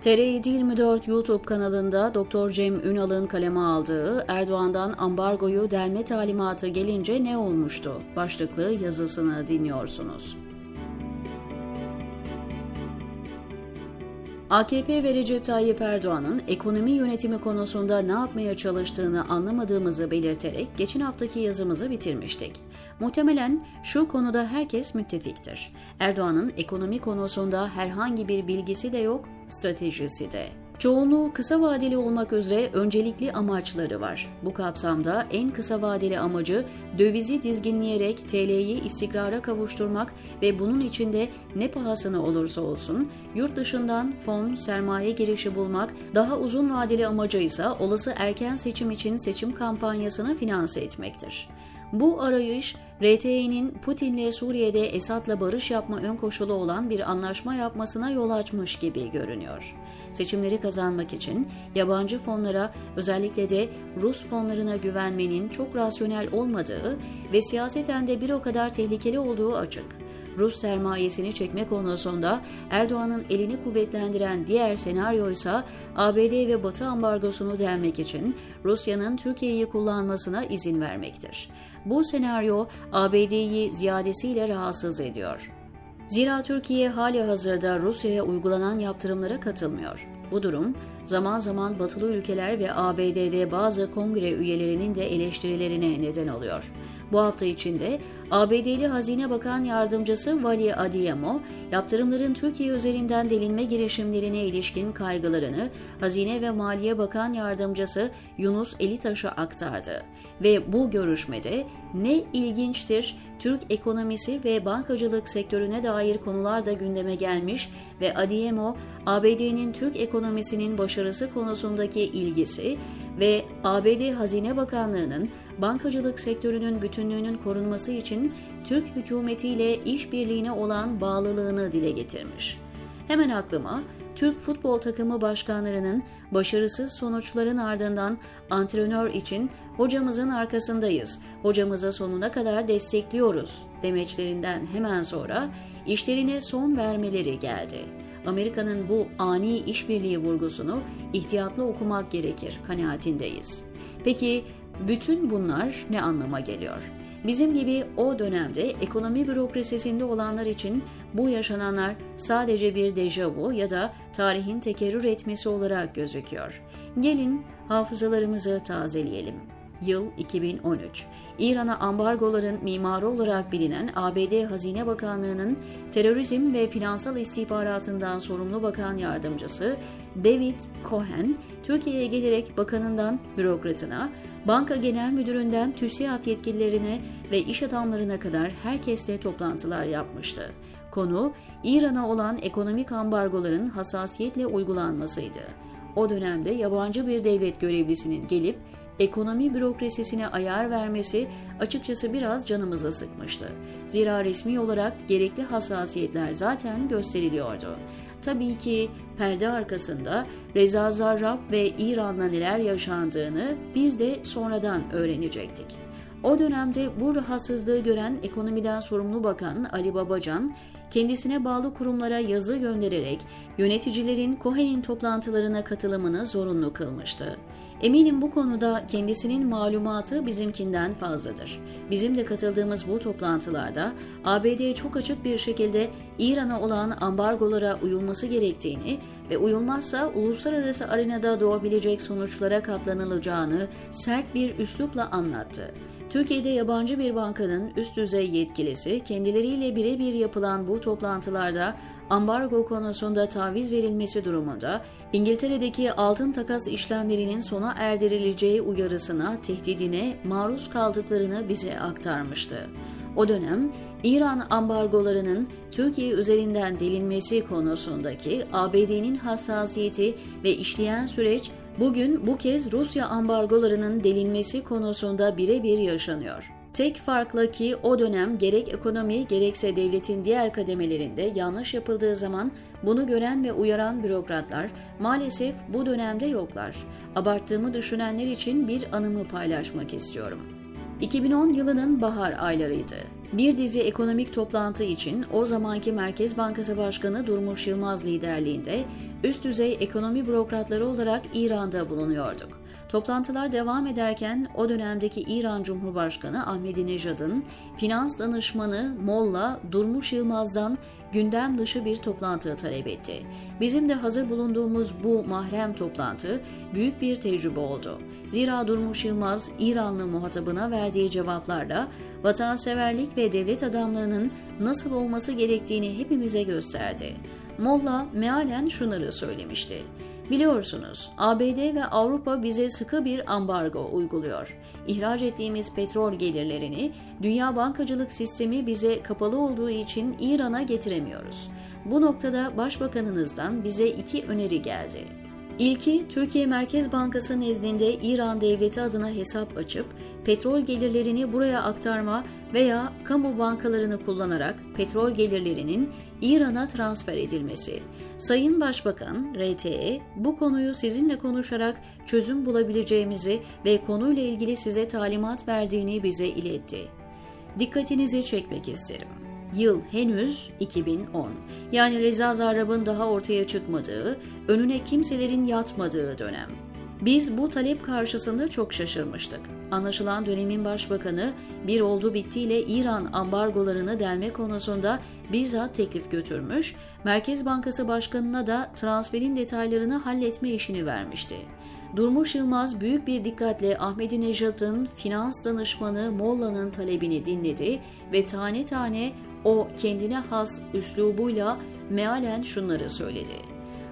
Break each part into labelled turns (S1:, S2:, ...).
S1: TR724 YouTube kanalında Dr. Cem Ünal'ın kaleme aldığı Erdoğan'dan ambargoyu delme talimatı gelince ne olmuştu? Başlıklı yazısını dinliyorsunuz. AKP ve Recep Tayyip Erdoğan'ın ekonomi yönetimi konusunda ne yapmaya çalıştığını anlamadığımızı belirterek geçen haftaki yazımızı bitirmiştik. Muhtemelen şu konuda herkes müttefiktir. Erdoğan'ın ekonomi konusunda herhangi bir bilgisi de yok, stratejisi de. Çoğunluğu kısa vadeli olmak üzere öncelikli amaçları var. Bu kapsamda en kısa vadeli amacı dövizi dizginleyerek TL'yi istikrara kavuşturmak ve bunun içinde ne pahasına olursa olsun yurt dışından fon, sermaye girişi bulmak, daha uzun vadeli amacı ise olası erken seçim için seçim kampanyasını finanse etmektir. Bu arayış RT'nin Putin'le Suriye'de Esad'la barış yapma ön koşulu olan bir anlaşma yapmasına yol açmış gibi görünüyor. Seçimleri kazanmak için yabancı fonlara özellikle de Rus fonlarına güvenmenin çok rasyonel olmadığı ve siyaseten de bir o kadar tehlikeli olduğu açık. Rus sermayesini çekme konusunda Erdoğan'ın elini kuvvetlendiren diğer senaryo ise ABD ve Batı ambargosunu delmek için Rusya'nın Türkiye'yi kullanmasına izin vermektir. Bu senaryo ABD'yi ziyadesiyle rahatsız ediyor. Zira Türkiye hali hazırda Rusya'ya uygulanan yaptırımlara katılmıyor. Bu durum zaman zaman batılı ülkeler ve ABD'de bazı kongre üyelerinin de eleştirilerine neden oluyor. Bu hafta içinde ABD'li Hazine Bakan Yardımcısı Vali Adiyemo, yaptırımların Türkiye üzerinden delinme girişimlerine ilişkin kaygılarını Hazine ve Maliye Bakan Yardımcısı Yunus Elitaş'a aktardı. Ve bu görüşmede ne ilginçtir Türk ekonomisi ve bankacılık sektörüne dair konular da gündeme gelmiş ve Adiyemo, ABD'nin Türk ekonomisinin başarısı konusundaki ilgisi ve ABD Hazine Bakanlığı'nın bankacılık sektörünün bütünlüğünün korunması için Türk hükümetiyle işbirliğine olan bağlılığını dile getirmiş. Hemen aklıma Türk futbol takımı başkanlarının başarısız sonuçların ardından antrenör için hocamızın arkasındayız, hocamıza sonuna kadar destekliyoruz demeçlerinden hemen sonra işlerine son vermeleri geldi. Amerika'nın bu ani işbirliği vurgusunu ihtiyatlı okumak gerekir kanaatindeyiz. Peki bütün bunlar ne anlama geliyor? Bizim gibi o dönemde ekonomi bürokrasisinde olanlar için bu yaşananlar sadece bir dejavu ya da tarihin tekerrür etmesi olarak gözüküyor. Gelin hafızalarımızı tazeleyelim. Yıl 2013. İran'a ambargoların mimarı olarak bilinen ABD Hazine Bakanlığı'nın terörizm ve finansal istihbaratından sorumlu bakan yardımcısı David Cohen, Türkiye'ye gelerek bakanından bürokratına, banka genel müdüründen TÜSİAD yetkililerine ve iş adamlarına kadar herkesle toplantılar yapmıştı. Konu, İran'a olan ekonomik ambargoların hassasiyetle uygulanmasıydı. O dönemde yabancı bir devlet görevlisinin gelip ekonomi bürokrasisine ayar vermesi açıkçası biraz canımızı sıkmıştı. Zira resmi olarak gerekli hassasiyetler zaten gösteriliyordu. Tabii ki perde arkasında Reza Zarrab ve İran'la neler yaşandığını biz de sonradan öğrenecektik. O dönemde bu rahatsızlığı gören ekonomiden sorumlu bakan Ali Babacan, kendisine bağlı kurumlara yazı göndererek yöneticilerin Cohen'in toplantılarına katılımını zorunlu kılmıştı. Eminim bu konuda kendisinin malumatı bizimkinden fazladır. Bizim de katıldığımız bu toplantılarda ABD çok açık bir şekilde İran'a olan ambargolara uyulması gerektiğini ve uyulmazsa uluslararası arenada doğabilecek sonuçlara katlanılacağını sert bir üslupla anlattı. Türkiye'de yabancı bir bankanın üst düzey yetkilisi kendileriyle birebir yapılan bu toplantılarda ambargo konusunda taviz verilmesi durumunda İngiltere'deki altın takas işlemlerinin sona erdirileceği uyarısına, tehdidine maruz kaldıklarını bize aktarmıştı. O dönem İran ambargolarının Türkiye üzerinden delinmesi konusundaki ABD'nin hassasiyeti ve işleyen süreç bugün bu kez Rusya ambargolarının delinmesi konusunda birebir yaşanıyor. Tek farkla ki o dönem gerek ekonomi gerekse devletin diğer kademelerinde yanlış yapıldığı zaman bunu gören ve uyaran bürokratlar maalesef bu dönemde yoklar. Abarttığımı düşünenler için bir anımı paylaşmak istiyorum. 2010 yılının bahar aylarıydı. Bir dizi ekonomik toplantı için o zamanki Merkez Bankası Başkanı Durmuş Yılmaz liderliğinde üst düzey ekonomi bürokratları olarak İran'da bulunuyorduk. Toplantılar devam ederken o dönemdeki İran Cumhurbaşkanı Ahmadinejad'ın finans danışmanı Molla Durmuş Yılmaz'dan gündem dışı bir toplantı talep etti. Bizim de hazır bulunduğumuz bu mahrem toplantı büyük bir tecrübe oldu. Zira Durmuş Yılmaz İranlı muhatabına verdiği cevaplarla vatanseverlik ve devlet adamlığının nasıl olması gerektiğini hepimize gösterdi. Molla mealen şunları söylemişti. Biliyorsunuz ABD ve Avrupa bize sıkı bir ambargo uyguluyor. İhraç ettiğimiz petrol gelirlerini dünya bankacılık sistemi bize kapalı olduğu için İran'a getiremiyoruz. Bu noktada Başbakanınızdan bize iki öneri geldi. İlki Türkiye Merkez Bankası nezdinde İran devleti adına hesap açıp petrol gelirlerini buraya aktarma veya kamu bankalarını kullanarak petrol gelirlerinin İran'a transfer edilmesi. Sayın Başbakan RTE bu konuyu sizinle konuşarak çözüm bulabileceğimizi ve konuyla ilgili size talimat verdiğini bize iletti. Dikkatinizi çekmek isterim. Yıl henüz 2010. Yani Reza Zarrab'ın daha ortaya çıkmadığı, önüne kimselerin yatmadığı dönem. Biz bu talep karşısında çok şaşırmıştık. Anlaşılan dönemin başbakanı bir oldu bittiyle İran ambargolarını delme konusunda bizzat teklif götürmüş, Merkez Bankası Başkanı'na da transferin detaylarını halletme işini vermişti. Durmuş Yılmaz büyük bir dikkatle Ahmadinejad'ın finans danışmanı Molla'nın talebini dinledi ve tane tane o kendine has üslubuyla mealen şunları söyledi.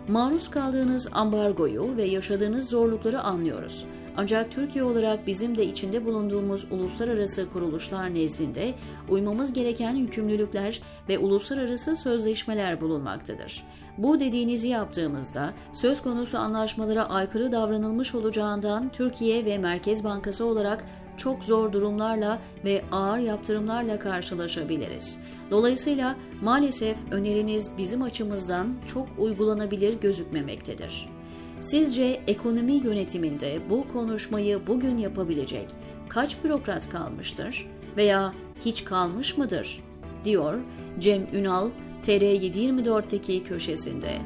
S1: Maruz kaldığınız ambargoyu ve yaşadığınız zorlukları anlıyoruz. Ancak Türkiye olarak bizim de içinde bulunduğumuz uluslararası kuruluşlar nezdinde uymamız gereken yükümlülükler ve uluslararası sözleşmeler bulunmaktadır. Bu dediğinizi yaptığımızda söz konusu anlaşmalara aykırı davranılmış olacağından Türkiye ve Merkez Bankası olarak çok zor durumlarla ve ağır yaptırımlarla karşılaşabiliriz. Dolayısıyla maalesef öneriniz bizim açımızdan çok uygulanabilir gözükmemektedir. Sizce ekonomi yönetiminde bu konuşmayı bugün yapabilecek kaç bürokrat kalmıştır veya hiç kalmış mıdır? diyor Cem Ünal TR724'teki köşesinde.